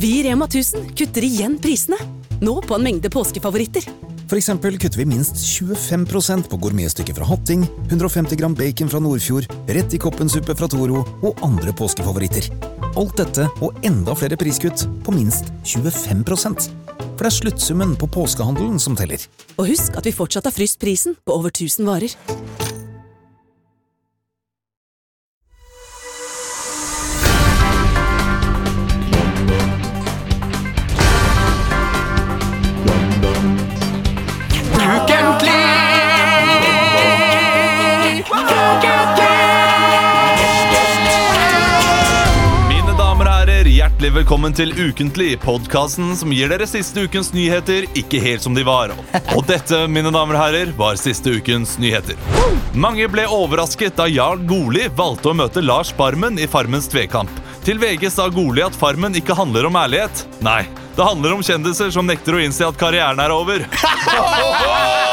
Vi i Rema 1000 kutter igjen prisene. Nå på en mengde påskefavoritter. For eksempel kutter vi minst 25% på gourmetstykket fra Hatting, 150 gram bacon fra Nordfjord, rett i koppensuppe fra Toro og andre påskefavoritter. Alt dette og enda flere priskutt på minst 25 For det er sluttsummen på påskehandelen som teller. Og husk at vi fortsatt har fryst prisen på over 1000 varer. Velkommen til Ukentlig, podkasten som gir dere siste ukens nyheter ikke helt som de var. Og dette, mine damer og herrer, var siste ukens nyheter. Mange ble overrasket da Jarl Goli valgte å møte Lars Barmen i Farmens tvekamp. Til VG sa Goli at Farmen ikke handler om ærlighet. Nei, det handler om kjendiser som nekter å innse at karrieren er over.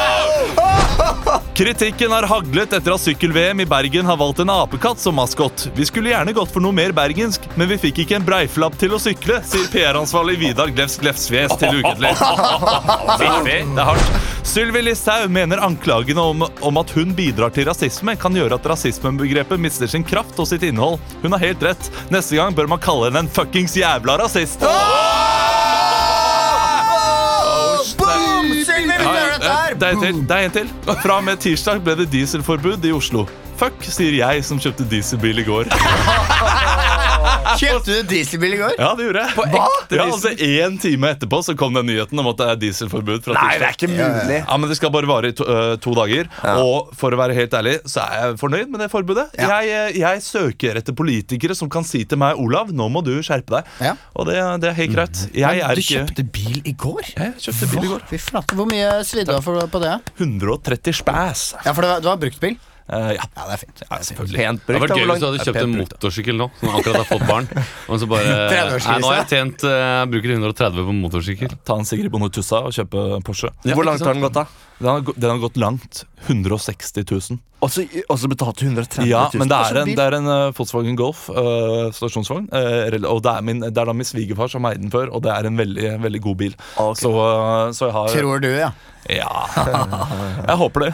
Kritikken har haglet etter at sykkel-VM i Bergen har valgt en apekatt som maskot. Vi skulle gjerne gått for noe mer bergensk, men vi fikk ikke en breiflapp til å sykle, sier PR-ansvarlig Vidar Glefs Glefsfjes til Ukentlig. Det er hardt. Sylvi Listhaug mener anklagene om, om at hun bidrar til rasisme, kan gjøre at rasismebegrepet mister sin kraft og sitt innhold. Hun har helt rett. Neste gang bør man kalle henne en fuckings jævla rasist. Boom! Her! Det er en til. Det er en til. Fra og med tirsdag ble det dieselforbud i Oslo. Fuck, sier jeg som kjøpte dieselbil i går. Kjøpte du dieselbil i går? Ja, det gjorde jeg. Hva? Ja, altså En time etterpå så kom den nyheten om at det er dieselforbud. fra Nei, det er ikke mulig. Ja, men Det skal bare vare i to, øh, to dager. Og for å være helt ærlig så er jeg fornøyd med det forbudet. Jeg, øh, jeg søker etter politikere som kan si til meg Olav, nå må du skjerpe deg. Ja. Og det, det er helt greit. Jeg er Du ikke kjøpte bil i går? Jeg kjøpte bil i går. Fy flate, Hvor mye svidde du av for- på det? 130 spæs. Ja, for det var, det var brukt Eh, ja. Ja, det er fint. ja, selvfølgelig. Pent Det hadde vært gøy hvis du hadde kjøpt en brukt, motorsykkel nå, som akkurat har fått barn. Og så bare Nei, nå har jeg tjent uh, bruker 130 på motorsykkel. Ta en Sigrid Bonde Tussa og kjøpe Porsche. Hvor langt har den gått, da? Den har, den har gått langt. 160 000. Og så betalte du 130 000. Ja, men det Altså, er en, det er en uh, Volkswagen Golf uh, stasjonsvogn. Uh, og det er, min, det er da min svigerfar som eide den før, og det er en veldig, veldig god bil. Okay. Så, så jeg har Tror du, ja. Ja. Jeg håper det.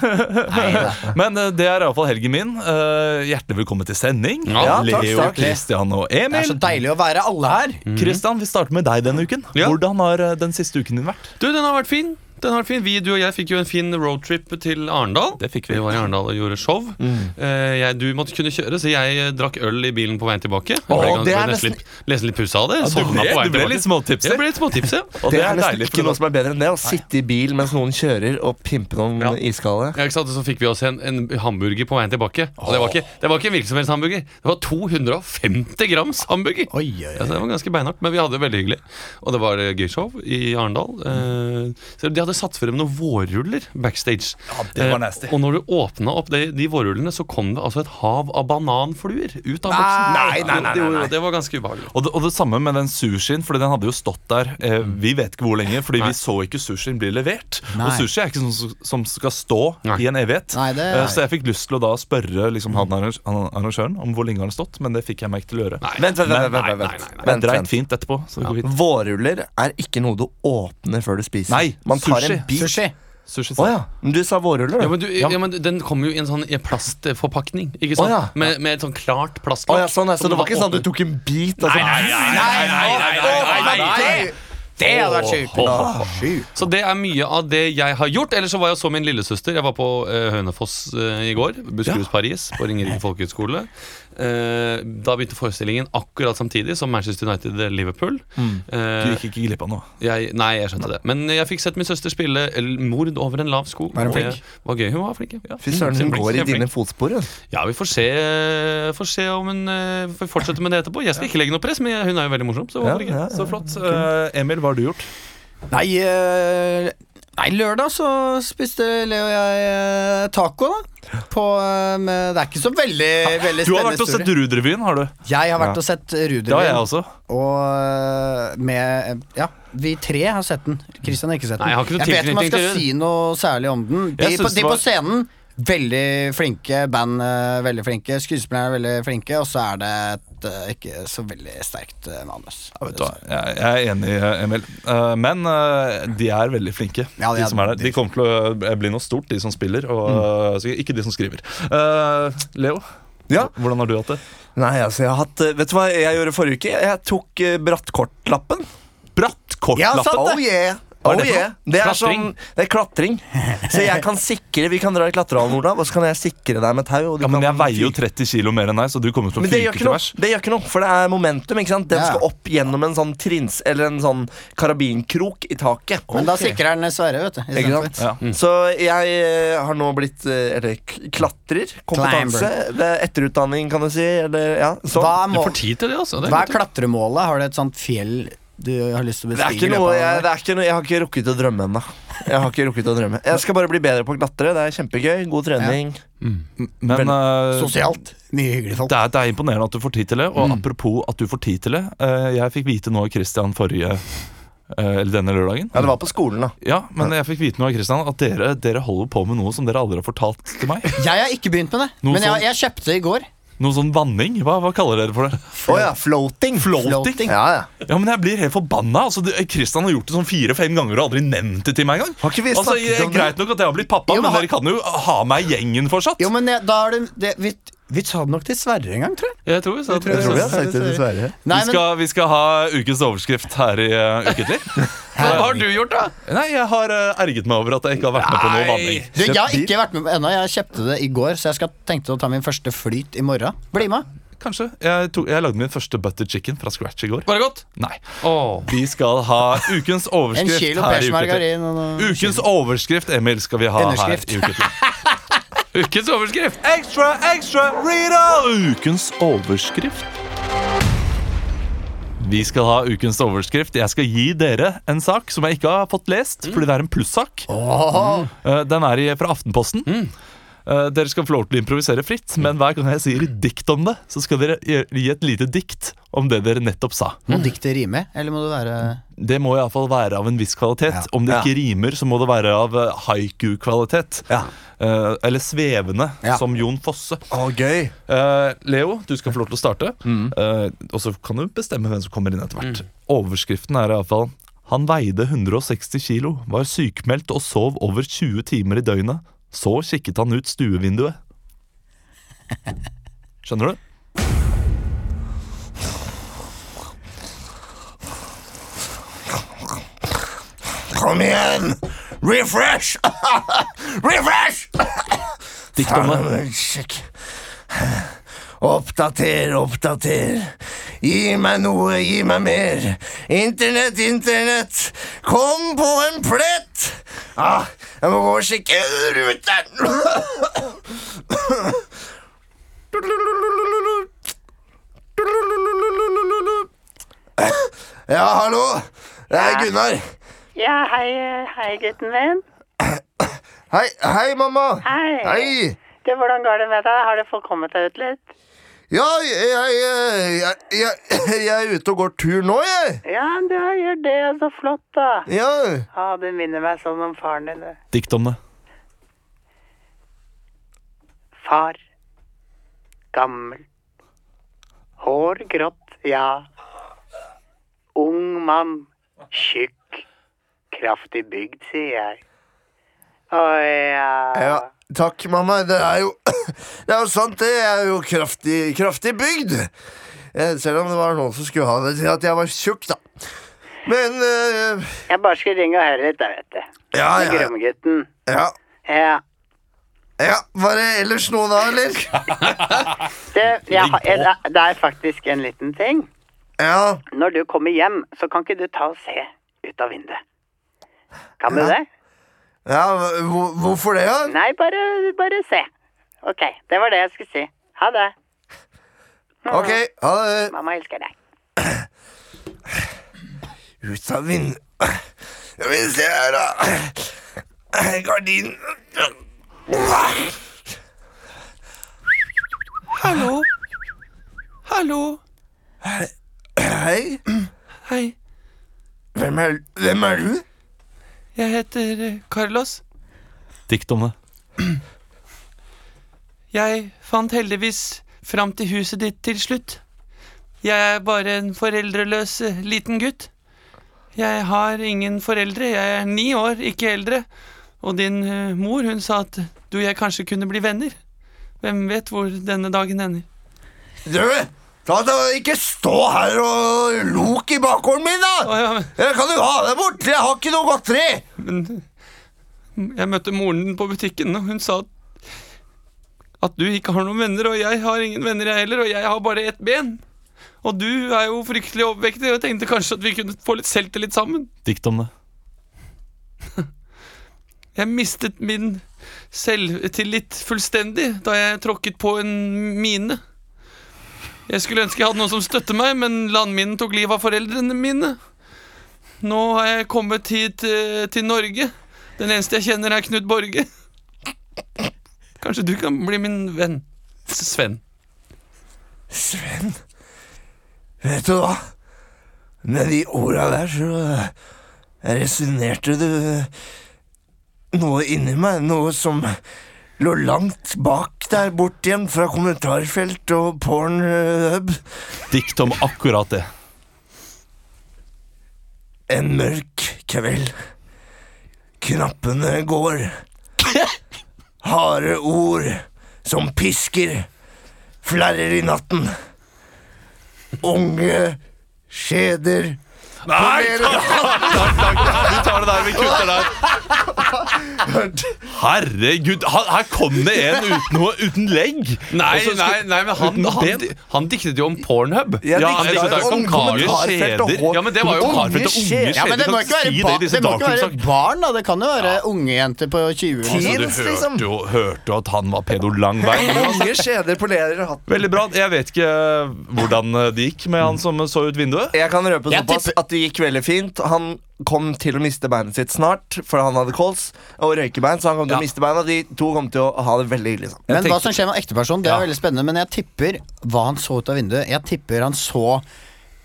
Men det er iallfall helgen min. Eh, hjertelig velkommen til sending. Ja, Leo, takk. Christian og Det er så deilig å være alle her. Christian, vi starter med deg denne uken. Ja. Hvordan har den siste uken din vært? Du, den har vært fin. Den har fin. Vi, du og jeg fikk jo en fin roadtrip til Arendal. Det fikk vi. Vi var i Arendal og gjorde show. Eh, jeg, du måtte kunne kjøre, så jeg eh, drakk øl i bilen på veien tilbake. Jeg ble, Åh, det er nesten litt, nesten litt pussa av det. Ja, du Sovna ble, på veien du ble tilbake. litt småtipset. Jeg ble litt ja. Og Det er nesten deilig, ikke for noe som er bedre enn det. Å sitte i bil mens noen kjører og pimpe noen Ja. iskalde. Ja, ikke sant? Så fikk vi oss en, en hamburger på veien tilbake. Og det var ikke, det var ikke en hvilken som helst hamburger. Det var 250 grams hamburger. Oi, oi, Ja, så det var ganske beinhardt, men vi hadde det veldig hyggelig. Og det var eh, gøy show i Arendal. Eh, så de hadde satt frem noen vårruller backstage. Ja, det var Eh, og når du åpna opp de, de vårrullene, så kom det altså et hav av bananfluer ut av boksen. Nei, nei, nei, nei, nei. Det var ganske ubehagelig. Og det, og det samme med den sushien, Fordi den hadde jo stått der eh, Vi vet ikke hvor lenge, fordi Nei. vi så ikke sushien bli levert. Nei. Og sushi er ikke sånn som- som skal stå Nei. i en evighet. Nei, det Eh, Så jeg fikk lyst til å da spørre liksom, han han arrangøren om hvor lenge han har stått, men det fikk jeg meg ikke til å gjøre. Vent, vent, vent. Vent, vent, vent. dreit fint etterpå. Så det går fint. Vårruller er ikke noe du åpner før du spiser. Nei, Man tar var en bit. Sushi. Sushi sa ja. Men du sa vårruller, Ja, men, du, ja. men Den kom jo i en sånn plastforpakning. Ikke sant? Å, ja. Med, med et sånn klart Å, plastlokk. ja, sånn, ja. Så det var ikke sånn at du tok en bit? Altså. nei, nei, nei, nei, nei, nei. Det hadde vært sjukt. Så det er mye av det jeg har gjort. Ellers så var jeg så min lillesøster. Jeg var på Hønefoss i går. Buskerus Paris på Ringerike folkehøgskole. Eh, da begynte forestillingen akkurat samtidig som Manchester United-Liverpool. Du gikk ikke glipp av noe. jeg, nei, jeg skjønte det. Men jeg fikk sett min søster spille 'Mord over en lav sko'. Var hun Det flink? var gøy. Hun var flink, ja. Fy søren, hun går i dine fotspor. Ja, vi får se, får se om hun eh, får fortsette med det etterpå. Jeg skal ikke legge noe press, men hun er jo veldig morsom. Så ja. Ja, ja, Så flott. Eh, Emil, hva har du gjort? Nei, eh, nei, lørdag så spiste Leo og jeg eh, taco, da. På, eh, med, det er ikke så veldig, veldig Du har vært og sett Ruderevyen, har du? Jeg har vært Ja. og sett Det har jeg også. Og eh, med Ja, vi tre har sett den. Christian har ikke sett den. Nei, jeg ikke noe vet ikke om man skal si noe særlig om den. De, Jeg på, de på scenen Veldig flinke band, eh, veldig flinke. skuespillere er veldig flinke, og så er det et eh, ikke så veldig sterkt manus. manus. Vet du hva, Jeg, jeg er enig, Emil. Eh, men eh, de er veldig flinke, Ja, de de som er der. De kommer til å bli noe stort, de som spiller, og Mm. eh, ikke de som skriver. Uh, Leo, Ja. hvordan har du hatt det? Nei, altså, jeg har hatt eh, Vet du hva jeg gjorde forrige uke? Jeg tok brattkortlappen. Brattkortlappen! Ja, sant Oh yeah. Hva Oh det yeah. Det er sånn Det er klatring. Så jeg kan sikre Vi kan dra i klatrehallen, Olav, og så kan jeg sikre deg med tau. Og du Ja, men kan jeg veier jo 30 kilo mer enn deg, så du kommer til å Men det gjør fyke til værs. det gjør ikke noe, for det er momentum. ikke sant? Den Ja. skal opp gjennom en sånn trins Eller en sånn karabinkrok i taket. Men da sikrer den Sverre, vet du. Ikke sant? Ja. Mm. Så jeg eh, har nå blitt eh, Eller klatrer. Kompetanse. Er etterutdanning, kan du si. Eller, ja, sånn. Hva er, Du mål, får tid til det, altså. Det hva er er klatremålet? Har du et sånt fjell du har lyst til å Det er ikke noe, jeg, det er ikke noe, jeg har ikke rukket å drømme ennå. Jeg har ikke rukket å drømme Jeg skal bare bli bedre på å klatre. Det er kjempegøy. God trening. Men uh, Sosialt. Mye hyggelig folk. det er, det er imponerende at du får tid til det. Og Mm. apropos at du får tid til det. Uh, jeg fikk vite noe av Christian forrige eh, Eller denne lørdagen. Ja, det var på skolen, da. Ja, men jeg fikk vite noe av Christian at dere, dere holder på med noe som dere aldri har fortalt til meg. Jeg har ikke begynt med det, Noe men jeg, sånn- jeg kjøpte i går. Noe sånn vanning? Hva, hva kaller dere for det? Å ja, floating. Floating? Ja, ja. Ja, men jeg blir helt forbanna. Altså, Christian har gjort det sånn fire-fem ganger og aldri nevnt det til meg engang. Har ikke vi Altså, jeg? Greit nok at jeg har blitt pappa, Jo, men men dere kan jo ha meg i gjengen fortsatt. Jo, men jeg, da er det, det vi, sa det nok til Sverre en gang, tror jeg. Jeg tror vi sa Jeg tror Jeg tror vi har det- sagt det til Sverre. Nei, vi, skal, vi skal ha ukens overskrift her i uh, Ukentlig. Hva har du gjort, da? Nei, jeg har uh, erget meg over at jeg ikke har vært med på noe vanning. Du, jeg har ikke vært med ennå. Jeg kjøpte det i går, så jeg skal tenkte å ta min første flyt i morgen. Bli med. Kanskje. Jeg, tok, jeg lagde min første butter chicken fra scratch i går. Var det godt? Nei. Oh. Vi skal ha ukens En overskrift kilo her i noe Ukens overskrift, Emil, skal vi ha Underskrift. her i Ukentlig. Ukens overskrift! Extra, extra, all! Ukens overskrift. Vi skal ha ukens overskrift. Jeg skal gi dere en sak som jeg ikke har fått lest, fordi det er en plussak. Eh, Den er fra Aftenposten. Eh, Dere skal få lov til å improvisere fritt, men hver gang jeg sier dikt om det, så skal dere gi et lite dikt om det dere nettopp sa. Må diktet rime, eller må det være Det må iallfall være av en viss kvalitet. Om det Ja. ikke rimer, så må det være av eh, haiku-kvalitet. Ja. Uh, eller svevende, Ja. som Jon Fosse. Å, gøy. uh, Leo, du skal få lov til å starte. Eh, og så kan du bestemme hvem som kommer inn etter hvert. Overskriften er iallfall Han veide 160 kilo, var sykmeldt og sov over 20 timer i døgnet. Så kikket han ut stuevinduet. Skjønner du? Kom igjen! Refresh! Refresh! Dikt om det. Oppdater, oppdater. Gi meg noe, gi meg mer. Internett, internett. Kom på en plett. Ah, jeg må gå og sjekke ruteren. Ja, hallo. Det er Gunnar. Ja, hei, hei gutten min. Hei, hei, mamma. Hei. Hei. Du, hvordan går det med deg? Har du fått kommet deg ut litt? Ja, jeg, jeg, jeg, jeg, jeg er ute og går tur nå, jeg. Ja, du gjør det. Så flott, da. Ja. Ja, du minner meg sånn om faren din. du. Dikt om det. Far. Gammel. Hår grått, ja. Ung mann. Tjukk. Kraftig bygd, sier jeg. Å ja. ja. Takk, mamma. Det er jo Det er jo sant, det. Jeg er jo kraftig, kraftig bygd. Eh, Selv om det var noen som skulle ha det til at jeg var tjukk, da. Men uh, Jeg bare skulle ringe og høre litt, da, vet du. ja, ja, Gromgutten. ja, Ja. ja. Var det ellers noe da, eller? det, jeg jeg, det er faktisk en liten ting. Ja. Når du kommer hjem, så kan ikke du ta og se ut av vinduet. Kan du Ja. det? Ja hvor, hvorfor det, da? Nei, bare, bare se. Ok, det var det jeg skulle si. Ha det. Ok, ha det. Mamma elsker deg. Ut av vinduet Skal vi se her, da. Gardin Hallo? Hallo? Hei. Hei. Hvem er, hvem er du? Jeg heter eh, Carlos. Dikt om det. Jeg fant heldigvis fram til huset ditt til slutt. Jeg er bare en foreldreløs eh, liten gutt. Jeg har ingen foreldre, jeg er ni år, ikke eldre. Og din eh, mor, hun sa at du og jeg kanskje kunne bli venner. Hvem vet hvor denne dagen ender? Du, ikke stå her og lok i bakgården min, da! Å, ja, men- kan du ha deg bort, jeg har ikke noe godteri! Men jeg møtte moren din på butikken, og hun sa at, at du ikke har noen venner, og jeg har ingen venner, jeg heller, og jeg har bare ett ben. Og du er jo fryktelig overvektig, og jeg tenkte kanskje at vi kunne få litt selvtillit sammen. Dikt om det. Jeg mistet min selvtillit fullstendig da jeg tråkket på en mine. Jeg skulle ønske jeg hadde noen som støtte meg, men landminen tok livet av foreldrene mine. Nå har jeg kommet hit uh, til Norge. Den eneste jeg kjenner, er Knut Borge. Kanskje du kan bli min venn? Sven. Sven, vet du hva? Med de orda der så resonnerte du noe inni meg, noe som lå langt bak der bort igjen fra kommentarfelt og pornhub. Dikt om akkurat det. En mørk kveld. Knappene går. Harde ord som pisker flerrer i natten. Unge skjeder Nei! Takk, takk, takk. Vi tar det der, vi kutter der. Herregud, her, her kom det en uten noe uten legg. Nei, Og nei, nei, men han, han, han diktet jo om Pornhub. Ja, Ja, diktet det er om om kommentarfelt og skjeder. hår. Ja, men det var jo karfelt og Unge skjeder. Ja, men det må ikke være, si ba det det må ikke være barn, da. Det kan jo være unge jenter på 20 Altså, du liksom. hørte jo, hørte jo at han var pedo lang vei. Unge skjeder på leder og hatt. Veldig bra. Jeg vet ikke hvordan det gikk med han som så ut vinduet. Jeg kan røpe såpass at det gikk veldig fint. Han kom til å miste beinet sitt snart, for han hadde kols og røykebein. Så han kom til Ja. å miste beina. De to kom til å ha det veldig ille liksom. Men tenkte- hva som skjer med en ekteperson, det er Ja. veldig spennende. Men jeg tipper hva han så ut av vinduet. Jeg tipper han så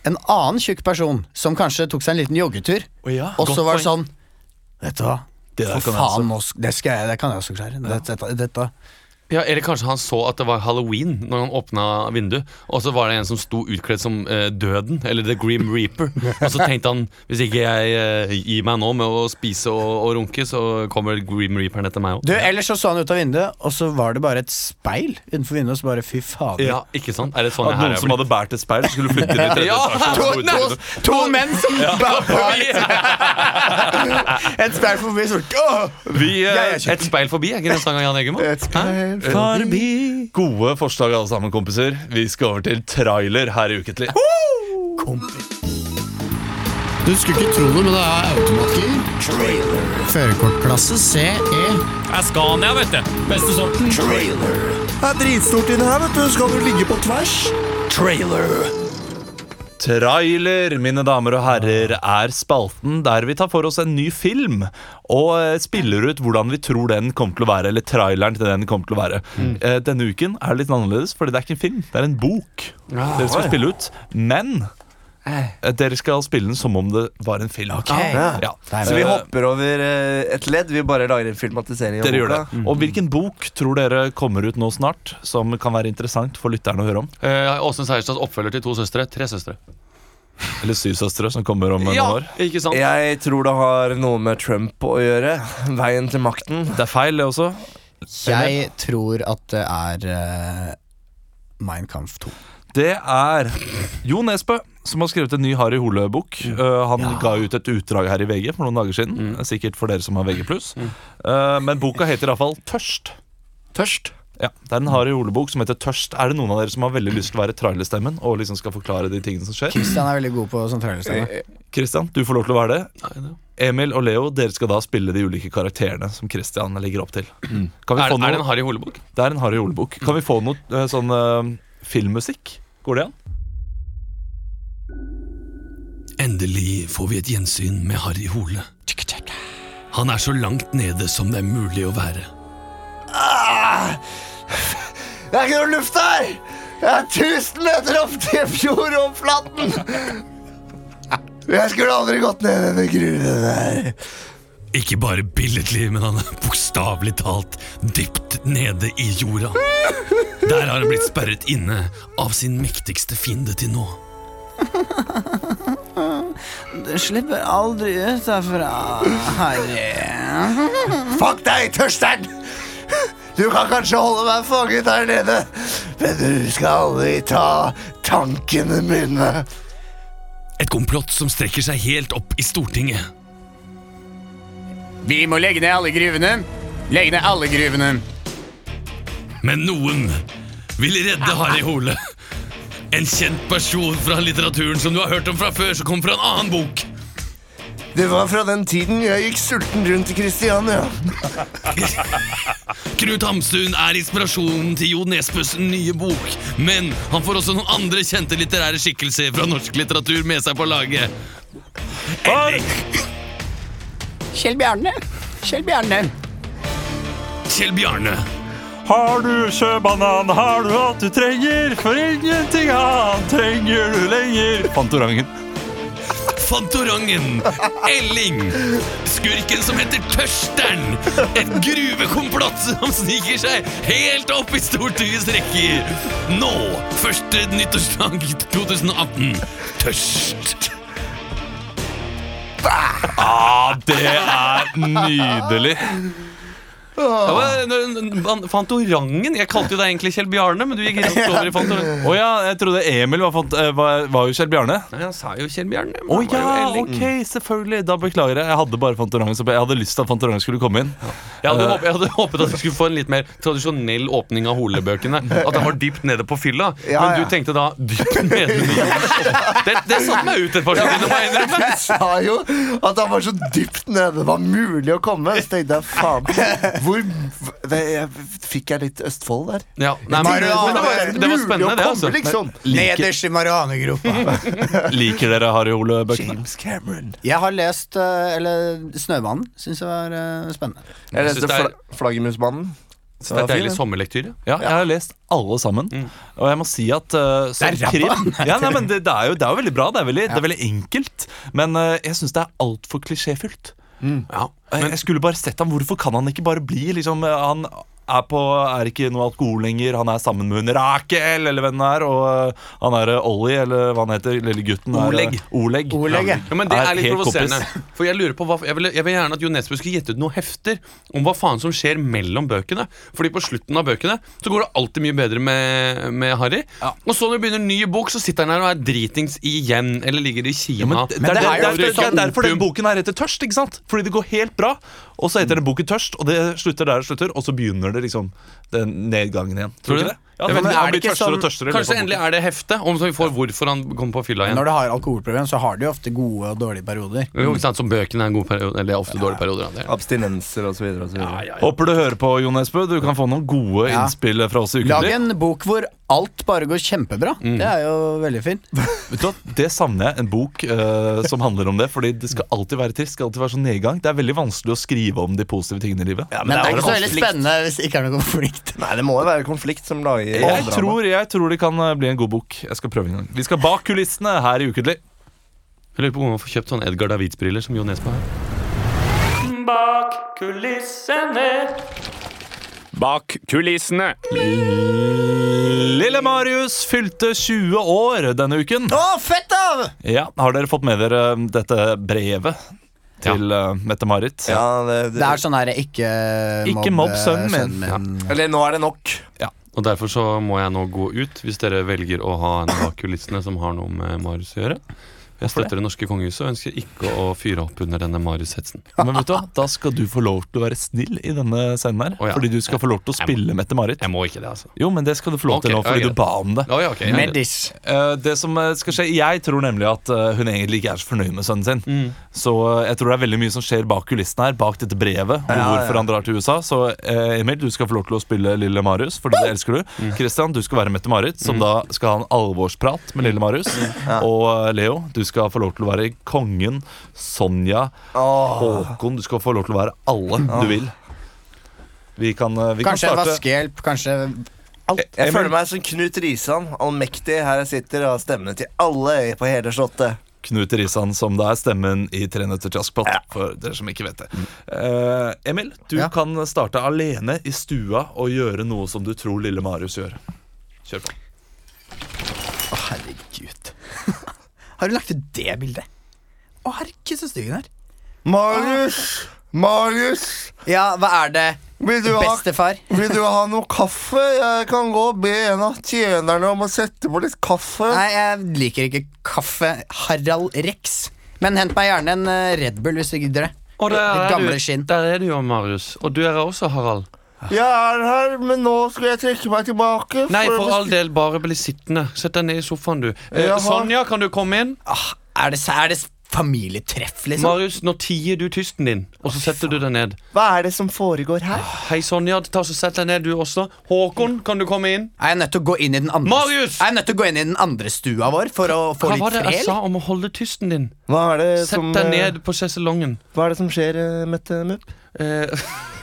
en annen tjukk person som kanskje tok seg en liten joggetur. og så var det sånn Vet du hva? Det For faen, nå det, skal jeg, det kan jeg også klare. Dette, dette, dette. Ja, Eller kanskje han så at det var halloween når han åpna vinduet, og så var det en som sto utkledd som eh, Døden, eller The Grim Reaper. Og så tenkte han hvis ikke jeg eh, gir meg nå med å spise og, og runke, så kommer Grim Reaperen etter meg òg. Du, Ellers så så han ut av vinduet, og så var det bare et speil utenfor vinduet. Og så bare fy fader. Ja, ikke sant? Er det sånn At her noen er som hadde båret et speil, skulle flytte inn i tredje Ja, etasje. to- og i to- menn som Et speil forbi, så Åh! Vi, eh, Jeg er Et speil forbi, er ikke det en sang av Jan Eggemo? Hæ? Forbi. Gode forslag alle sammen, kompiser. Vi skal over til trailer her i Uketlig. Du skulle ikke tro det, men det er automatgir. Førerkortklasse CE. er Scania, vet du. Beste sorten. Det er dritstort inni her, vet du. Skal du ligge på tvers? Trailer, mine damer og herrer, er spalten der vi tar for oss en ny film og eh, spiller ut hvordan vi tror den kommer til å være, eller traileren til den kommer til å være. Mm. Denne uken er det litt annerledes, fordi det er ikke en film, det er en bok dere skal spille ut. Men eh, dere skal spille den som om det var en film. Ja. Så vi Eh, hopper over eh, et ledd. Vi bare lager en filmatisering Dere gjør det. Og hvilken bok tror dere kommer ut nå snart, som kan være interessant for lytterne å høre om? Eh, Seierstads oppfølger til To søstre. Tre søstre. Eller Syv søstre, som kommer om noen år? ikke sant? Jeg tror det har noe med Trump å gjøre. Veien til makten. Det er feil, det også. Jeg tror at det er uh, Mein Kampf 2. Det er Jo Nesbø som har skrevet en ny Harry Hole-bok. Uh, han ga ut et utdrag her i VG for noen dager siden. Sikkert for dere som har VG+. Uh, men boka heter iallfall Tørst. Tørst. Ja, Det er en Harry Hole-bok som heter Tørst. Er det noen av dere som har veldig lyst til å være trailerstemmen og liksom skal forklare de tingene som skjer? Kristian er veldig god på sånn trailerstemme. Kristian, du får lov til å være det. Emil og Leo, dere skal da spille de ulike karakterene som Kristian legger opp til. Kan vi Er, få er det en Harry Hole-bok? Det er en Harry Hole-bok. Kan vi få noe eh, sånn uh, filmmusikk? Går det an? Endelig får vi et gjensyn med Harry Hole. Han er så langt nede som det er mulig å være. Det er ikke noe luft her! Jeg er 1000 meter opp til fjordoverflaten! Jeg skulle aldri gått ned denne gruven der. Ikke bare billedlig, men han er bokstavelig talt dypt nede i jorda. Der har han blitt sperret inne av sin mektigste fiende til nå. Du slipper aldri ut herfra, Harry. Fuck deg, tørsteren! Du kan kanskje holde meg fanget her nede, men du skal aldri ta tankene mine. Et komplott som strekker seg helt opp i Stortinget. Vi må legge ned alle gruvene. Legge ned alle gruvene. Men noen vil redde Harry Hole. En kjent person fra litteraturen som du har hørt om fra før, som kom fra en annen bok. Det var fra den tiden jeg gikk sulten rundt i Kristiania. Knut Hamsun er inspirasjonen til Jo Nesbøs nye bok, men han får også noen andre kjente litterære skikkelser fra norsk litteratur med seg på laget. Kjell Bjarne. Kjell Bjarne. Kjell Bjarne. Har du sjøbanan, har du alt du trenger, for ingenting annet trenger du lenger. Fantorangen. Fantorangen. Elling. Skurken som heter Tørsteren. Et gruvekomplott som sniker seg helt opp i Stortingets rekker. Nå, første nyttårsdag 2018. Tørst. Ah, det er nydelig. N- Fantorangen? Jeg kalte jo deg egentlig Kjell Bjarne, men du gikk rett over i Fantorangen. Å ja, jeg trodde Emil var, fant, eh, var, var jo Kjell Bjarne. Nei, han sa jo Kjell Bjarne. Å ja, ok, selvfølgelig. Da beklager jeg. Jeg hadde bare Fantorangen, så jeg hadde lyst til at Fantorangen skulle komme inn. Jeg hadde, håpet, jeg hadde håpet at vi skulle få en litt mer tradisjonell åpning av Hole-bøkene. At han var dypt nede på fylla. Ja, men ja. du tenkte da dypt nede i Det, det satte meg ut et par sekunder, må jeg innrømme. Jeg sa jo at han var så dypt nede det var mulig å komme. Så tenkte jeg faen Hvor det, jeg, Fikk jeg litt Østfold der? Ja, nei, men, men det, var, det var spennende, det. altså liksom. Nederst i marihuanegropa. Liker dere Harry Ole-bøkene? James Cameron. Jeg har lest eh, Eller Snømannen. Syns jeg var eh, spennende. Jeg leste er- Flaggermusmannen. Så det er deilig sommerlektyr. Ja, jeg har lest alle sammen. Og jeg må si at uh, Det er krim ja, nei, men det, det, er jo, det er jo veldig bra. Det er veldig, det er veldig enkelt. Men uh, jeg syns det er altfor klisjéfylt. Ja, Jeg, jeg skulle bare sett ham. Hvorfor kan han ikke bare bli liksom Han er, på, er ikke noe alkohol lenger. Han er sammen med hun Rakel, eller hvem det er. Og uh, han er uh, Ollie, eller hva han heter. Lille gutten. er, uh, Oleg. Oleg. Oleg, ja. Ja, men Det Er er litt provoserende. For Jeg lurer på hva, jeg vil, jeg vil gjerne at Jo Nesbø skulle gjette ut noen hefter om hva faen som skjer mellom bøkene. Fordi på slutten av bøkene så går det alltid mye bedre med, med Harry. Og så når det begynner en ny bok, så sitter han her og er dritings igjen. Eller ligger i Kina. Ja, men det, er, derfor den boken her heter Tørst. ikke sant? Fordi det går helt bra, og så heter det boken Tørst, og det slutter der det slutter, og så begynner det liksom den nedgangen igjen. Tror du det? Ja, men vet Han er blir tørstere sånn- og tørstere. Kanskje løpet endelig er det hefte, om så vi får hvorfor han kommer på fylla igjen. Når du har alkoholproblem, så har du jo ofte gode og dårlige perioder. Jo, ikke sant, Som bøkene er en god periode, eller ofte dårlige perioder. Ja, det er. Abstinenser osv. videre Håper du hører på, Jon Esbø. Du kan få noen gode Ja. innspill fra oss i Lag Ukentlig. en bok hvor alt bare går kjempebra. Det er jo veldig fint. Vet du hva? Det savner jeg. En bok uh, som handler om det. Fordi det skal alltid være trist. Det skal alltid være sånn nedgang. Det er veldig vanskelig å skrive om de positive tingene i livet. Men det er ikke så veldig spennende hvis det ikke er noe konflikt. Nei, det må jo være konflikt som lager Jeg tror, jeg tror det kan eh, bli en god bok. Jeg skal prøve en gang. Vi skal bak kulissene her i Ukentlig. Jeg lurer på om man får kjøpt sånn Edgar Davids-briller som Jo Nesbø har. Bak kulissene. Bak kulissene. Lille Marius fylte 20 år denne uken. Å, fett, da! Ja, Har dere fått med dere eh, dette brevet til uh, Mette-Marit? Ja, det, Det er sånn her ikke Ikke mobb sønnen min. Eller nå er det nok. Og Derfor så må jeg nå gå ut, hvis dere velger å ha en bak kulissene som har noe med Marius å gjøre. Jeg støtter det norske kongehuset og ønsker ikke å fyre opp under denne Marius-hetsen. Men vet du hva, da skal du få lov til å være snill i denne scenen her. Oh, ja. Fordi du skal få lov til å spille Mette-Marit. Jeg må ikke det, altså. Jo, men det skal du få lov til til nå, fordi ja, du ba om det. Oh, ja, okay, jeg- Medis. Eh, det som eh, skal skje Jeg tror nemlig at eh, hun egentlig ikke er så fornøyd med sønnen sin. Mm. Så jeg tror det er veldig mye som skjer bak kulissene her, bak dette brevet. og Ja, hvorfor ja. han drar til USA. Så Emil, du skal få lov til å spille Lille Marius, fordi det elsker du. Mm. Christian, du skal være Mette-Marit, som da skal ha en alvorsprat med Lille Marius. Og eh, Leo, du skal få lov til å være kongen, Sonja, Åh. Håkon. Du skal få lov til å være alle du vil. Vi kan, eh, vi Kanskje kan starte vaskehjelp, kanskje alt. Jeg jeg føler meg som Knut Risan, allmektig. Her jeg sitter og har stemmene til alle på hele slottet. Knut Risan, som det er stemmen i Tre nøtter til Askepott. For dere som ikke vet det. Uh, Emil, du Ja. kan starte alene i stua og gjøre noe som du tror lille Marius gjør. Kjør på. Å, herregud. Har du lagt ut det bildet? Å, herregud, så stygg hun er. Marius! Marius! Ja, hva er det? Vil du, ha, Bestefar? vil du ha noe kaffe? Jeg kan gå og be en av tjenerne om å sette på litt kaffe. Nei, jeg liker ikke kaffe. Harald Rex. Men hent meg gjerne en eh, Red Bull hvis du gidder det. Og der er, gamle du, der er du jo, Marius. Og du er også, Harald. Jeg er her, men nå skal jeg trekke meg tilbake. Nei, for all del, bare bli sittende. Sett deg ned i sofaen, du. Eh, Jaha. Sonja, kan du komme inn? Ah, er, det, er det familietreff, liksom? Marius, nå tier du tysten din, og så setter du deg ned. Hva er det som foregår her? Hei, Sonja. Ta så Sett deg ned, du også. Håkon, kan du komme inn? Er jeg nødt til å gå inn i den andre Marius! Er jeg nødt til å gå inn i den andre stua vår for å få Hva var det jeg sa om å holde tysten din? Hva er det Sett som, deg eh, ned på sjeselongen. Hva er det som skjer, eh, Mette Mupp? Eh,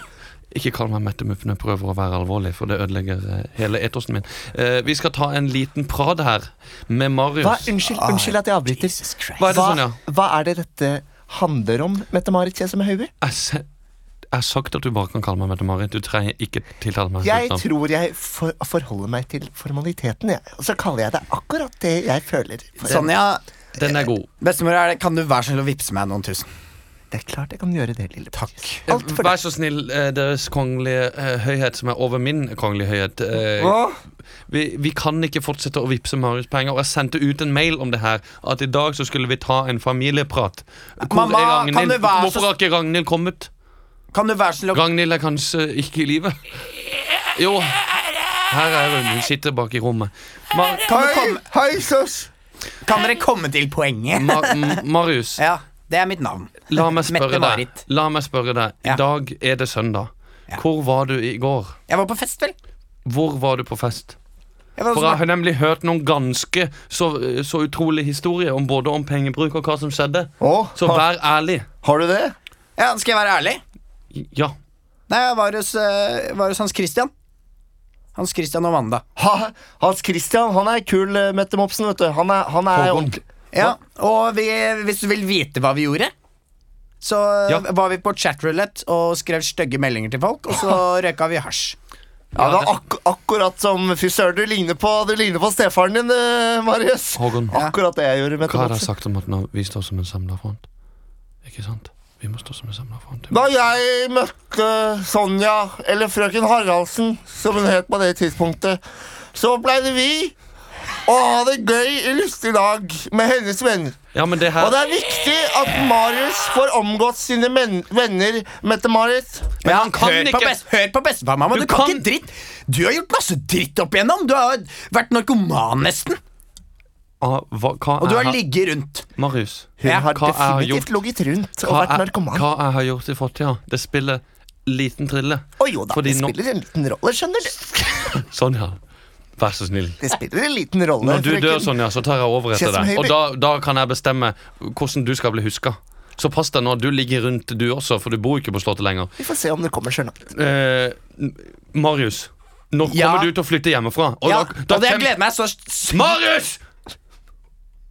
ikke kall meg Mette Mupp når jeg prøver å være alvorlig, for det ødelegger eh, hele etosen min. Eh, vi skal ta en liten prat her med Marius. Hva, unnskyld, unnskyld at jeg avbryter. Hva er det, Hva, Sonja? hva er det dette handler om, Mette-Marit Kjesem Høiby? Jeg, har sagt at du bare kan kalle meg Mette-Marit. Du trenger ikke tiltale meg. Jeg Sultan. tror jeg for, forholder meg til formaliteten, jeg. Og så kaller jeg det akkurat det jeg føler. For Sonja, Den er god. bestemor, er det, kan du være så snill å vippse meg noen tusen? Det er klart jeg kan gjøre det, lille Takk. Alt for Vær så snill, eh, Deres kongelige eh, høyhet, som er over min kongelige høyhet. Hva? vi, vi kan ikke fortsette å vippse Marius penger. Og jeg sendte ut en mail om det her. At i dag så skulle vi ta en familieprat. Hvor Mamma, er Ragnhild? du være så- Hvorfor har ikke Ragnhild kommet? Kan du være så snill Ragnhild er kanskje ikke i live? Jo, her er hun. Hun sitter bak i rommet. Mar Kan, Hei, hei, søs! kan dere komme til poenget? Mar Marius, Ja, det er mitt navn. la meg spørre deg. La meg spørre deg. I Ja. dag er det søndag. Ja. Hvor var du i går? Jeg var på fest, vel? Hvor var du på fest? Jeg For jeg har nemlig hørt noen ganske så, så utrolige historier om både om pengebruk og hva som skjedde. Åh, Så vær ærlig. har du det? Ja, skal jeg være ærlig? Ja. Nei, jeg var hos, eh, var hos Hans Christian. Hans Christian og Wanda. Ha, Hans Christian han er kul, eh, Mette Mopsen. vet du Han er, han er ordentlig Ja, og vi, hvis du vil vite hva vi gjorde Så Ja. var vi på chatroulette og skrev stygge meldinger til folk, og så røyka vi hasj. Ja, det er ak akkurat som Fy søren, du ligner på Du ligner på stefaren din, eh, Marius. Håkon, Akkurat det jeg gjorde. med hva har jeg sagt om at nå, vi står som en samla front? Ikke sant? Vi må stå som en samla front. Da jeg møtte Sonja, eller frøken Haraldsen, som hun het på det tidspunktet, så blei det vi å ha det gøy i lystig lag med hennes venner. Ja, men det Og det er viktig at Marius får omgått sine men venner, Mette-Marit. Men han kan hør, på ikke best, hør på bestefar, mamma. Du Du, kan kan- ikke dritt. Du har gjort masse dritt opp igjennom. Du har vært narkoman, nesten. ah, hva, hva Og du har ligget rundt. Marius, Hun Ja, har jeg har definitivt ligget rundt og vært narkoman. hva jeg har gjort i fortida, det spiller liten trille. Å jo da, Fordi det spiller spiller en liten rolle, skjønner du. Sonja, vær så snill. Det spiller en liten rolle. Når du frøken. dør, sånn- Sonja, så tar jeg over etter deg. Og da, da kan jeg bestemme hvordan du skal bli huska. Så pass deg nå, du ligger rundt du også, for du bor ikke på Slottet lenger. Vi får se om det kommer sjøl. Eh, Marius, når Ja. kommer du til å flytte hjemmefra? Og Ja, da, da og det kjem- gleder meg så. Marius!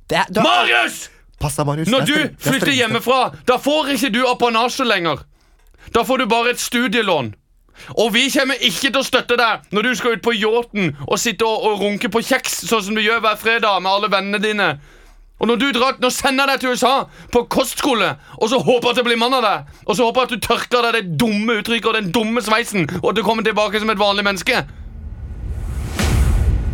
Det- har- Marius! Pass deg, Marius. Når du er flytter hjemmefra, da får ikke du apanasje lenger. Da får du bare et studielån. Og vi kommer ikke til å støtte deg når du skal ut på yachten og sitte og, og runke på kjeks, sånn som du gjør hver fredag med alle vennene dine. Og når du drar, nå sender jeg deg til USA på kostskole, og så håper jeg at det blir mann av deg. Og så håper jeg at du tørker deg det dumme uttrykket og den dumme sveisen, og at du kommer tilbake som et vanlig menneske.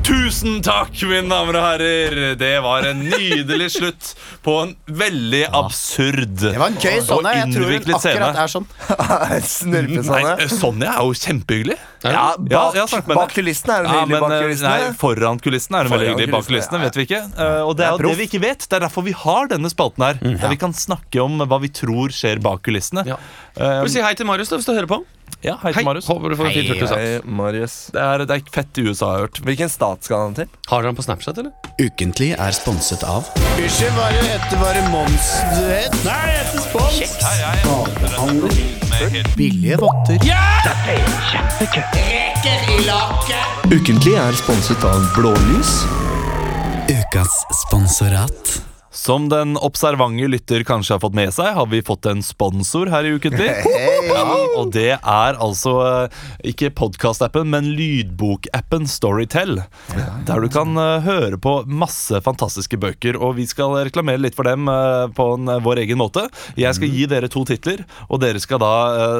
Tusen takk, mine damer og herrer. Det var en nydelig slutt på en veldig absurd Det var en gøy sånn. Jeg tror hun akkurat scene. er sånn. Snurpe Nei, sånn. eh, Sonja er jo kjempehyggelig. Ja, Ja, bak, med bak kulissene er hun Ja, hyggelig. men Bak eh, kulissene. nei, Foran kulissene er hun veldig hyggelig. Bak kulissene, ja. vet vi ikke. Eh, Og det er Det er jo det vi ikke vet. Det er derfor vi har denne spalten her. Der vi kan snakke om hva vi tror skjer bak kulissene. Ja. Eh, si hei til Marius da, hvis du hører på? ja, hei Hei, til Marius. håper du får en fin tur til USA. Hei, Marius. Det er, det er fett i USA, har jeg hørt. Hvilken stat skal han til? Har dere han på Snapchat, eller? Ukentlig er sponset av Unnskyld, hva er det heter? Var Mons du het? Nei, jeg heter Spons. Billige votter. Ukentlig er sponset av Blålys. Ukas sponsorat. Som den observante lytter kanskje har fått med seg, har vi fått en sponsor her i Ukentlig. Ja, og det er altså eh, ikke podkast-appen, men lydbokappen Storytel. Der du kan eh, høre på masse fantastiske bøker. Og vi skal reklamere litt for dem eh, på en, vår egen måte. Jeg skal gi dere to titler, og dere skal da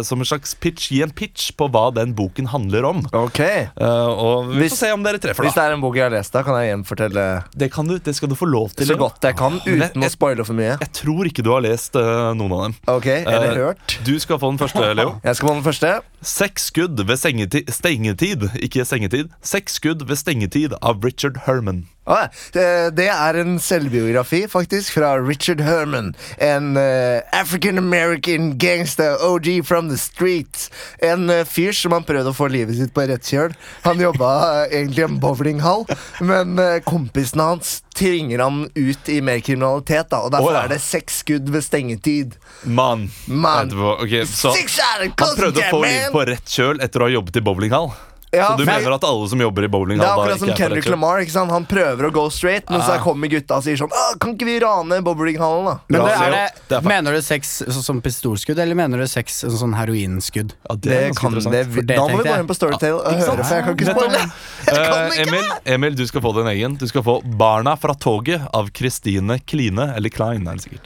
som en slags pitch gi en pitch på hva den boken handler om. Ok og vi Hvis- se om dere treffer, Hvis det er en bok jeg har lest, da kan jeg gjenfortelle Det, kan du, det skal du få lov til. så godt jeg kan, uten å spoile for mye. Jeg tror ikke du har lest uh, noen av dem. Ok, Eller uh, hørt. Du skal få den første, Leo. Jeg skal få den første. Seks skudd ved stengetid, ikke sengetid. Seks skudd ved stengetid av Richard Herman. Eh, det er en selvbiografi, faktisk, fra Richard Herman. En uh, African American gangster, OG from the streets. En uh, fyr som har prøvd å få livet sitt på rett kjøl. Han jobba uh, egentlig i en bowlinghall, men uh, kompisen hans tvinger han ut i mer kriminalitet. da Og Derfor oh, ja. er det seks skudd ved stengetid. Mann. Man. Okay, han prøvde å få livet på rett kjøl etter å ha jobbet i bowlinghall. Ja, så du men- mener at alle som jobber i Det er akkurat som Kendrick? Lamar. ikke sant? Han prøver å go straight, men så Ah. kommer gutta og sier sånn «Ah, Kan ikke vi rane bowlinghallen, da? Men det, er det, Det er mener du sex sånn som pistolskudd, eller mener du sex sånn, sånn heroinskudd? Ja, det Det kan det, For det Da må vi bare gå inn på Storytale og høre, for jeg kan ikke spoile. Eh, ikke Emil, Emil, du skal få din egen. Du skal få 'Barna fra toget' av Christine Kline. Eller Klein, er det sikkert.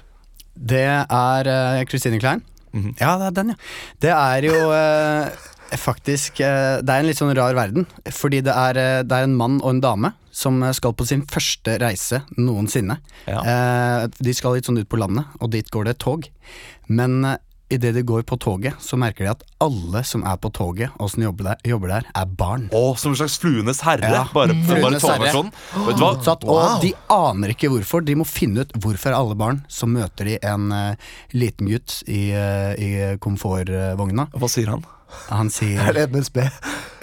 Det er Kristine Christine Klein. Mhm. Ja, det er den, ja. Det er jo eh, faktisk eh, Det er en litt sånn rar verden. Fordi det er, eh, det er en mann og en dame som eh, skal på sin første reise noensinne. Ja. De skal litt sånn ut på landet, og dit går det et tog. Men idet de går på toget, så merker de at alle som er på toget, og som jobber der, jobber der er barn. Å, som en slags Fluenes herre. Ja. Bare, bare togversjonen. Vet du hva? Wow. og de aner ikke hvorfor. De må finne ut hvorfor alle barn. Så møter de en uh, liten gutt i, uh, i komfortvogna. Hva sier han? Han sier Er det NSB?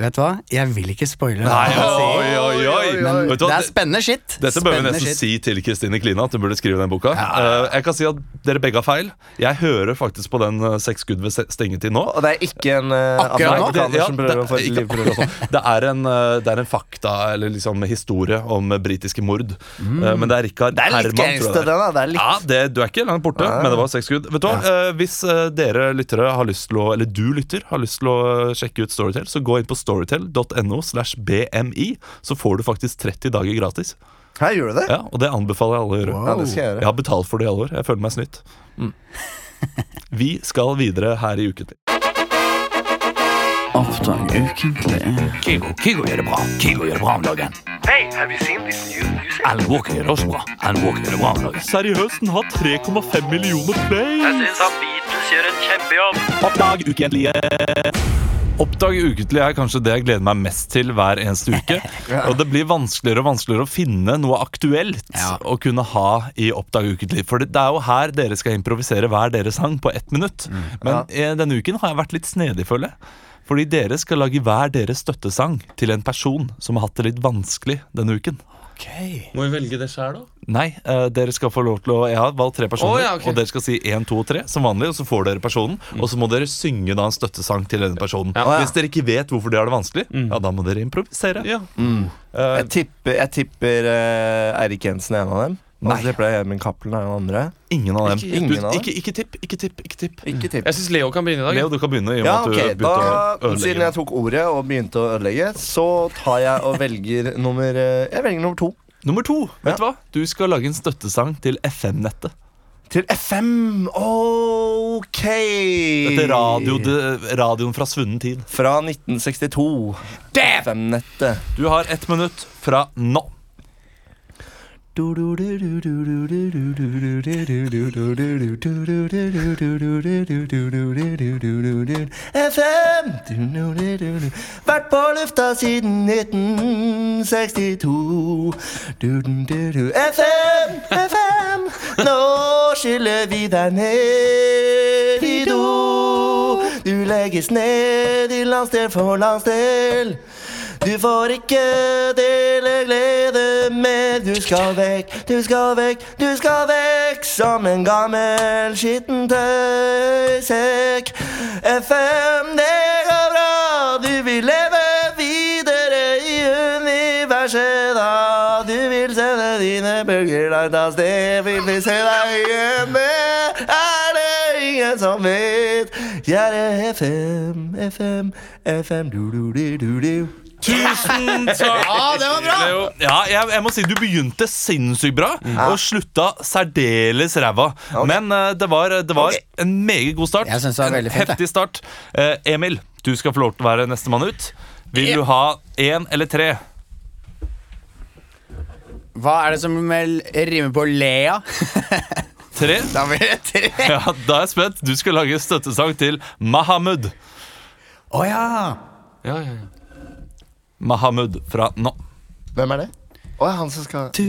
Vet du hva, jeg vil ikke spoile. Nei, hva han sier, oi, oi, oi. Men Vet du hva? det er spennende shit. Dette bør vi Spennende nesten shit. si til Kristine Klina, at hun burde skrive den boka. Eh, jeg kan si at dere begge har feil. Jeg hører faktisk på den uh, Seks skudd ved se- stengetid nå. Og det er ikke en uh, Akkurat nå? afroamerikaner ja, som prøver å få det, et liv det, er en, eh, det er en fakta, eller liksom historie om eh, britiske mord. Eh, men det er Rikard Det er litt Herman. tror jeg det er. den, da. Det er litt Ja, det, Du er ikke langt borte, men det var seks skudd. Vet du hva? Eh, hvis eh, dere lyttere har lyst til å Eller du lytter har lyst til å sjekke ut Storytel, så gå inn på storytel.no slash bmi, så får du faktisk 30 dager gratis. Her gjør du det? Ja, Og det anbefaler jeg alle å gjøre. Ja, det skal jeg Jeg har betalt for det i alle år. Jeg føler meg snytt. Mm. Vi skal videre her i Ukentlig. Kygo, Kygo gjør det bra. Kygo gjør det bra om dagen. Alan Walker gjør det også bra. Alan Walker gjør det bra om dagen. Seriøst, den har 3,5 millioner play! syns han Beatles gjør en kjempejobb. Oppdag ukentlige. Oppdag ukentlig er kanskje det jeg gleder meg mest til hver eneste uke. Og det blir vanskeligere og vanskeligere å finne noe aktuelt å kunne ha i Oppdag ukentlig. For det det er jo her dere skal improvisere hver deres sang på ett minutt. Men ja. denne uken har jeg vært litt snedig, føler jeg. Fordi dere skal lage hver deres støttesang til en person som har hatt det litt vanskelig denne uken. Må vi velge det sjøl, da? Nei, uh, dere skal få lov til å Jeg har valgt tre personer, oh, ja, okay. og dere skal si én, to og tre som vanlig. Og så får dere personen, og så må dere synge da en støttesang til denne personen. Ja. Hvis dere ikke vet hvorfor de har det vanskelig, ja, da må dere improvisere. Ja. Eh, Jeg tipper, jeg tipper eh, Eirik Jensen er en av dem. Nei. Altså, det ble Gjermund Cappelen er den andre. ingen av dem. Ikke- ingen du, av dem? ikke, ikke tipp, ikke tipp, ikke tipp. Ikke tipp. Jeg syns Leo kan begynne i dag. Leo, du kan begynne. I og med Ja, at du da, å ødelegge. Siden jeg tok ordet og begynte å ødelegge, så tar jeg og velger nummer eh, Jeg velger nummer to. Nummer to, vet Ja. du hva? Du skal lage en støttesang til FM-nettet. Til FM. Ok. Dette radio, de, radioen fra svunnen tid. Fra 1962. FM-nettet. Du har ett minutt fra nå. FM Vært på lufta siden 1962 FM, FM Nå skyller vi deg ned i do. Du legges ned i landsdel for landsdel du får ikke dele glede med Du skal vekk, du skal vekk, du skal vekk som en gammel skitten tøysekk. FM, det går bra, du vil leve videre i universet da. Du vil sende dine bølger langt av sted. vil Vi se deg igjen, det er det ingen som vet. Kjære FM, FM, FM, du-du-du-du-du. Tusen takk! Ja, det var bra! Ja, jeg, jeg må si Du begynte sinnssykt bra og slutta særdeles ræva. Men eh, det var, det var Ok. en meget god start. Jeg synes det var veldig fint, Heftig start. Eh, Emil, du skal få lov til å være nestemann ut. Vil du ha én eller tre? Hva er det som vel rimer på Lea? Tre? Da blir det tre. Ja, Da er jeg spent. Du skal lage støttesang til Mahamud. Å ja. Ja, ja, ja. Mahamud fra nå. Hvem er det? Å, ja, han som skal Du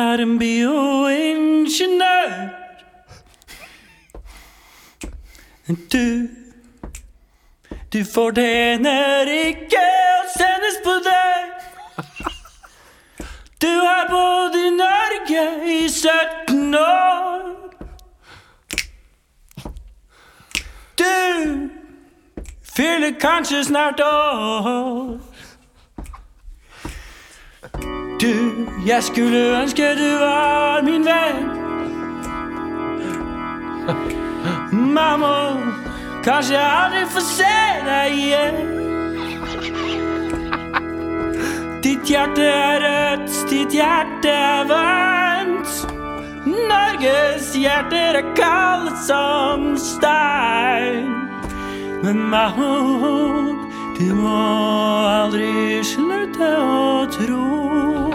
Er en bioingeniør. Du Du fortjener ikke å sendes på deg. Du har bodd i Norge i 17 år. Du fyller kanskje snart år. Du, jeg skulle ønske du var min venn. Mamma, kanskje jeg aldri får se deg igjen. Ditt hjerte er rødt, ditt hjerte er varmt. Norges hjerter er kalde som stein. Men Mahmoud, du må aldri slutte å tro.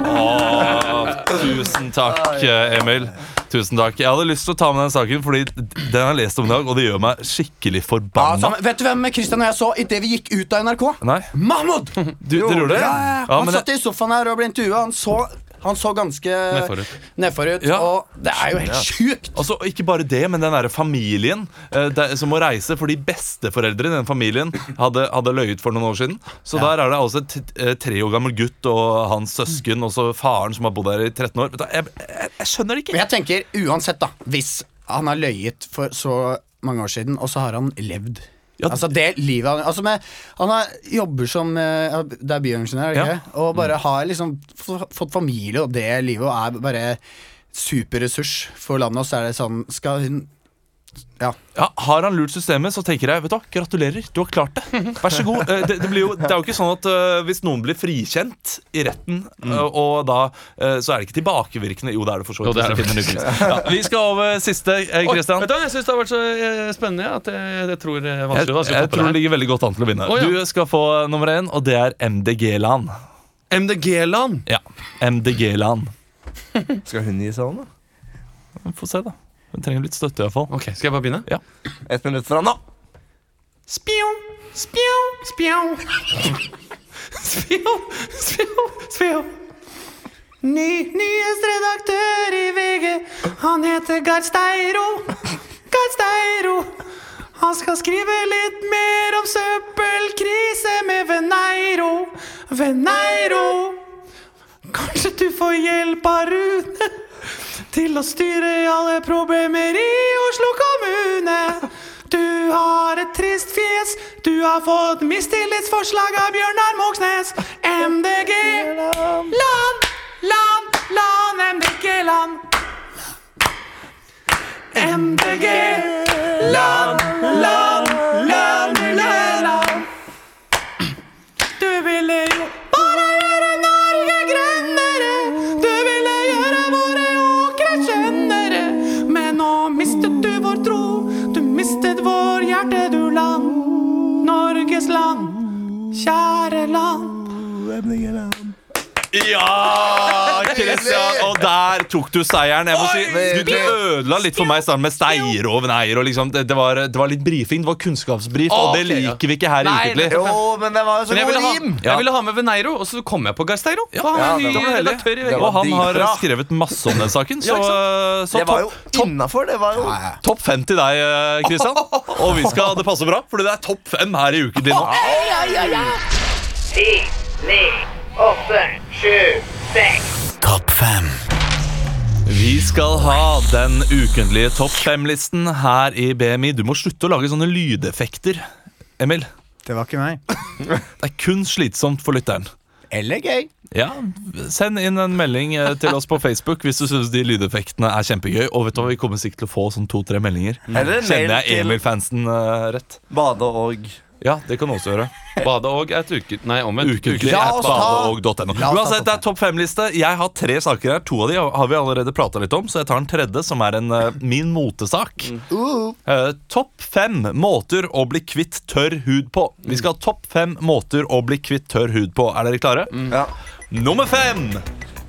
Åh, tusen takk, eh, Emil. Tusen takk. Jeg hadde lyst til å ta med den saken, fordi den har jeg lest om i dag, og det gjør meg skikkelig Ja, forbanna. Ja, vet du hvem Christian og jeg så idet vi gikk ut av NRK? Nei, Mahmoud! du, gjorde det? Ja, ja, ja. Ja, Han satt i sofaen her og ble intervjua. Han, så- han så ganske Nedforut. nedforut. Ja. Og det er jo helt sjukt. Altså, ikke bare det, men den der familien eh, det, som må reise fordi besteforeldre i den familien hadde, hadde løyet for noen år siden. Så der er det altså et eh, tre år gammel gutt og hans søsken og så faren som har bodd der i 13 år. Du, jeg, jeg, jeg skjønner det ikke. Men jeg tenker uansett, da. Hvis han har løyet for så mange år siden, og så har han levd. Ja. Altså det livet Han altså med, Han har, jobber som eh, Det er bioingeniør, ikke Ja. Og bare har liksom fått familie og det livet, og er bare superressurs for landet. Og så er det sånn Skal hun Ja. Ja, har han lurt systemet, så tenker jeg vet du hva, gratulerer, du har klart det. Vær så god. Eh, Det, det, blir jo, det er jo ikke sånn at uh, hvis noen blir frikjent i retten, uh, og da uh, så er det ikke tilbakevirkende Jo, det er det for så vidt. Ja, vi skal over siste, eh, Oi, vet du, jeg syns det har vært så spennende at jeg, jeg tror det er vanskelig, Jeg, jeg tror det ligger veldig godt an til å vinne. Oh, ja. Du skal få nummer én, og det er MDG-land. MDG-land. Ja, MDG-land. Skal hun gi seg hånd, da? Vi får se, da. Hun trenger litt støtte, iallfall. Ok, Skal jeg bare begynne? Ja. Ett minutt fra nå. Spjo, spjo, spjo. Spjo, spjo, spjo. Ny nyhetsredaktør i VG. Han heter Gard Steiro. Gard Steiro. Han skal skrive litt mer om søppelkrise med Veneiro. Veneiro. Kanskje du får hjelp av Rune til å styre alle problemer i Oslo kommune. Du har et trist fjes, du har fått mistillitsforslag av Bjørnar Moxnes. MDG, land, land, land. MDG, land, land, Ja, Christian! Og der tok du seieren. Jeg må si, du, du ødela litt for meg starten med Steiro og Veneiro. Liksom. Det, det, var, det var litt brifing, det var kunnskapsbrif, og det liker vi ikke her i Nei, Ukentlig. Jo, men det var jo så Men jeg god ville, ha, jeg ville ha med Veneiro, og så kom jeg på Garsteiro. Ja, han ja, er ny redaktør i VG. Og han har skrevet masse om den saken, så, så Det var jo innafor. Det var jo topp fem til deg, eh, Christian. Og vi skal, det passer bra, fordi det er topp fem her i Ukentlig nå. Ti, ni, åtte, sju, seks. Topp fem. Vi skal ha den ukentlige topp fem-listen her i BMI. Du må slutte å lage sånne lydeffekter, Emil. Det var ikke meg. Det er kun slitsomt for lytteren. Eller gøy. Ja, Send inn en melding eh, til oss på Facebook hvis du syns de lydeffektene er kjempegøy. Og vet du hva, vi kommer sikkert til å få sånn to-tre meldinger. Eller mail Kjenner jeg til- Emil-fansen eh, rett? Bade og Ja, det kan du også gjøre. Bade og et uke... Nei, omvendt. Ukentlig La at oss badeog.no. La oss ta Uansett, det er topp fem-liste. Jeg har tre saker her. To av de har vi allerede prata litt om, så jeg tar den tredje, som er en, eh, min motesak. Eh, topp fem måter å bli kvitt tørr hud på. Vi skal ha topp fem måter å bli kvitt tørr hud på. Er dere klare? Ja. Nummer fem.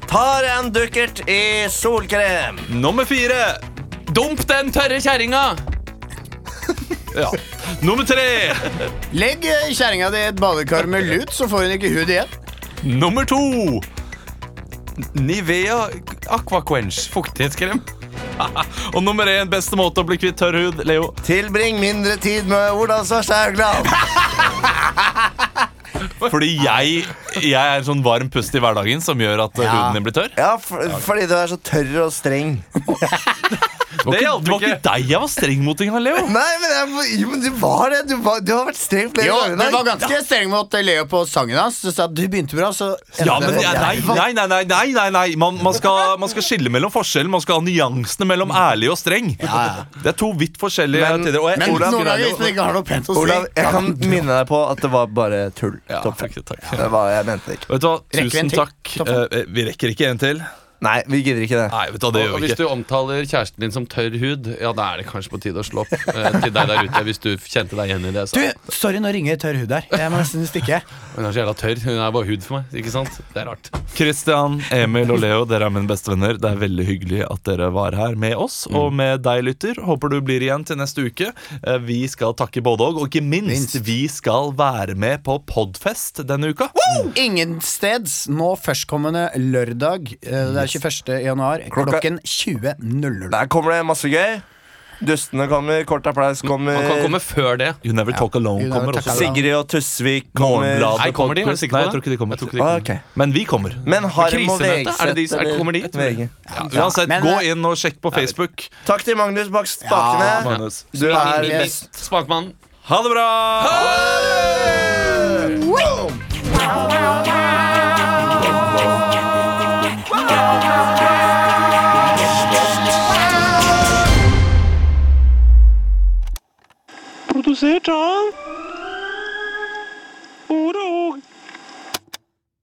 Tar en dukkert i solkrem. Nummer fire. Dump den tørre kjerringa! Ja. Nummer tre. Legg kjerringa di i et badekar med lut, så får hun ikke hud igjen. Nummer to. Nivea Aquaquench fuktighetskrem. Og nummer én, beste måte å bli kvitt tørr hud. Leo. Tilbring mindre tid med Ola Svarstad Haugland. Fordi jeg, jeg er en sånn varm pust i hverdagen som gjør at Ja. huden din blir tørr. Ja, for, fordi du er så tørr og streng. Det var, ikke, det var ikke deg jeg var streng mot engang, Leo. Nei, men, jeg, jo, men du var det. Du, var, du har vært streng flere Jo, ganger. Du var ganske streng mot Leo på sangen hans. Du sa at du begynte bra, så Ja, men ja, nei, nei, nei, nei, nei, nei, nei. Man, man, skal, man skal skille mellom forskjellen. Man skal ha nyansene mellom ærlig og streng. Det er to vidt forskjellige Men- tider. Og jeg Men Olav, noen ganger hvis man ikke har noe pent å si Olav, jeg kan minne deg på at det var bare tull. Ja, takk, takk. Det var, jeg mente ikke. Vet du hva, tusen takk. Eh, vi rekker ikke en til. Nei, vi gidder ikke det. Nei, vet du det Og gjør vi hvis ikke. du omtaler kjæresten din som tørr hud, ja, da er det kanskje på tide å slå opp eh, til deg der ute. Hvis du kjente deg igjen i det. Så. Du, sorry, nå ringer tørr hud her. Jeg må nesten stikke. Hun er så jævla tørr. Hun er bare hud for meg. Ikke sant? Det er rart. Christian, Emil og Leo, dere er mine bestevenner. Det er veldig hyggelig at dere var her med oss og med deg, lytter. Håper du blir igjen til neste uke. Eh, Vi skal takke både og, og ikke minst, Minst. vi skal være med på Podfest denne uka. Ingensteds nå førstkommende lørdag. eh, Det er 21. januar Klokka- klokken 20.00. Der kommer det masse gøy. Dustene kommer, Kort applaus kommer. Man kan komme før det. You Never Talk Alone Never kommer Talk også. Sigrid og Tusvik kommer. Nei, kommer de? Er du sikker på Nei, jeg tror ikke de kommer. Ikke de Ah, okay. Men vi kommer. Men Harm og Krisemøte? Er det de- er kommer de? VG. Uansett, Men, gå eh, inn og sjekk på Facebook. Takk til Magnus bak spakene. Magnus. Du er best. Spakmann. Ha det bra! Produsert av Ordet